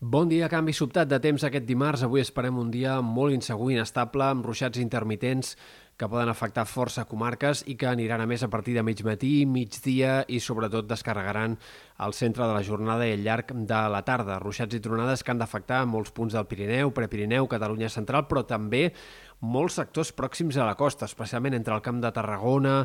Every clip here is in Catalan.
Bon dia, canvi sobtat de temps aquest dimarts. Avui esperem un dia molt insegur i inestable, amb ruixats intermitents que poden afectar força comarques i que aniran a més a partir de mig matí, migdia i sobretot descarregaran al centre de la jornada i al llarg de la tarda. Ruixats i tronades que han d'afectar molts punts del Pirineu, Prepirineu, Catalunya Central, però també molts sectors pròxims a la costa, especialment entre el Camp de Tarragona,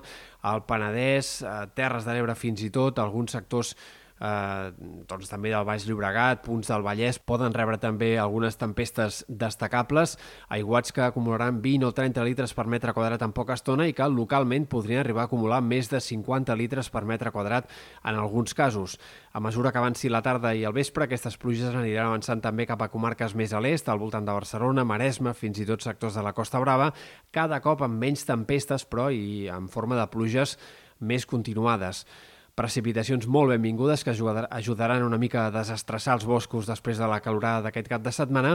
el Penedès, eh, Terres de l'Ebre fins i tot, alguns sectors eh, doncs també del Baix Llobregat, punts del Vallès, poden rebre també algunes tempestes destacables, aiguats que acumularan 20 o 30 litres per metre quadrat en poca estona i que localment podrien arribar a acumular més de 50 litres per metre quadrat en alguns casos. A mesura que avanci la tarda i el vespre, aquestes pluges aniran avançant també cap a comarques més a l'est, al voltant de Barcelona, Maresme, fins i tot sectors de la Costa Brava, cada cop amb menys tempestes, però i en forma de pluges més continuades precipitacions molt benvingudes que ajudaran una mica a desestressar els boscos després de la calorada d'aquest cap de setmana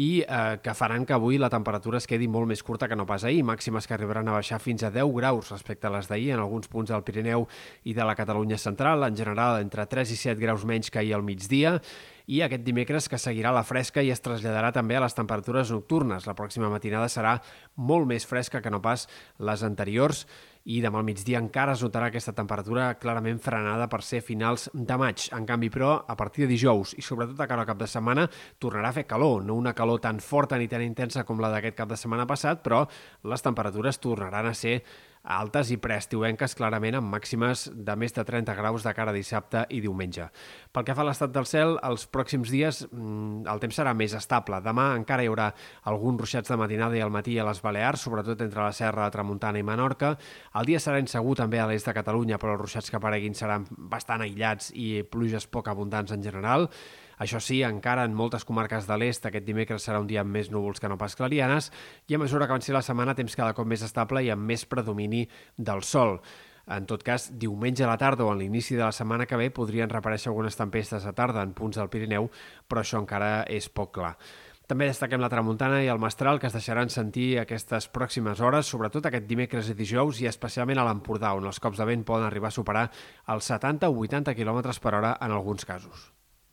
i eh, que faran que avui la temperatura es quedi molt més curta que no pas ahir, màximes que arribaran a baixar fins a 10 graus respecte a les d'ahir en alguns punts del Pirineu i de la Catalunya central, en general entre 3 i 7 graus menys que ahir al migdia i aquest dimecres que seguirà la fresca i es traslladarà també a les temperatures nocturnes. La pròxima matinada serà molt més fresca que no pas les anteriors i demà al migdia encara es notarà aquesta temperatura clarament frenada per ser finals de maig. En canvi, però, a partir de dijous i sobretot a cara al cap de setmana tornarà a fer calor, no una calor tan forta ni tan intensa com la d'aquest cap de setmana passat, però les temperatures tornaran a ser altes i preestiuenques clarament amb màximes de més de 30 graus de cara a dissabte i diumenge. Pel que fa a l'estat del cel, els pròxims dies mm, el temps serà més estable. Demà encara hi haurà alguns ruixats de matinada i al matí a les Balears, sobretot entre la Serra Tramuntana i Menorca. El dia serà insegur també a l'est de Catalunya, però els ruixats que apareguin seran bastant aïllats i pluges poc abundants en general. Això sí, encara en moltes comarques de l'est aquest dimecres serà un dia amb més núvols que no pas clarianes i a mesura que avanci la setmana temps cada cop més estable i amb més predomini del sol. En tot cas, diumenge a la tarda o a l'inici de la setmana que ve podrien reaparèixer algunes tempestes a tarda en punts del Pirineu, però això encara és poc clar. També destaquem la tramuntana i el mestral que es deixaran sentir aquestes pròximes hores, sobretot aquest dimecres i dijous i especialment a l'Empordà, on els cops de vent poden arribar a superar els 70 o 80 km per hora en alguns casos.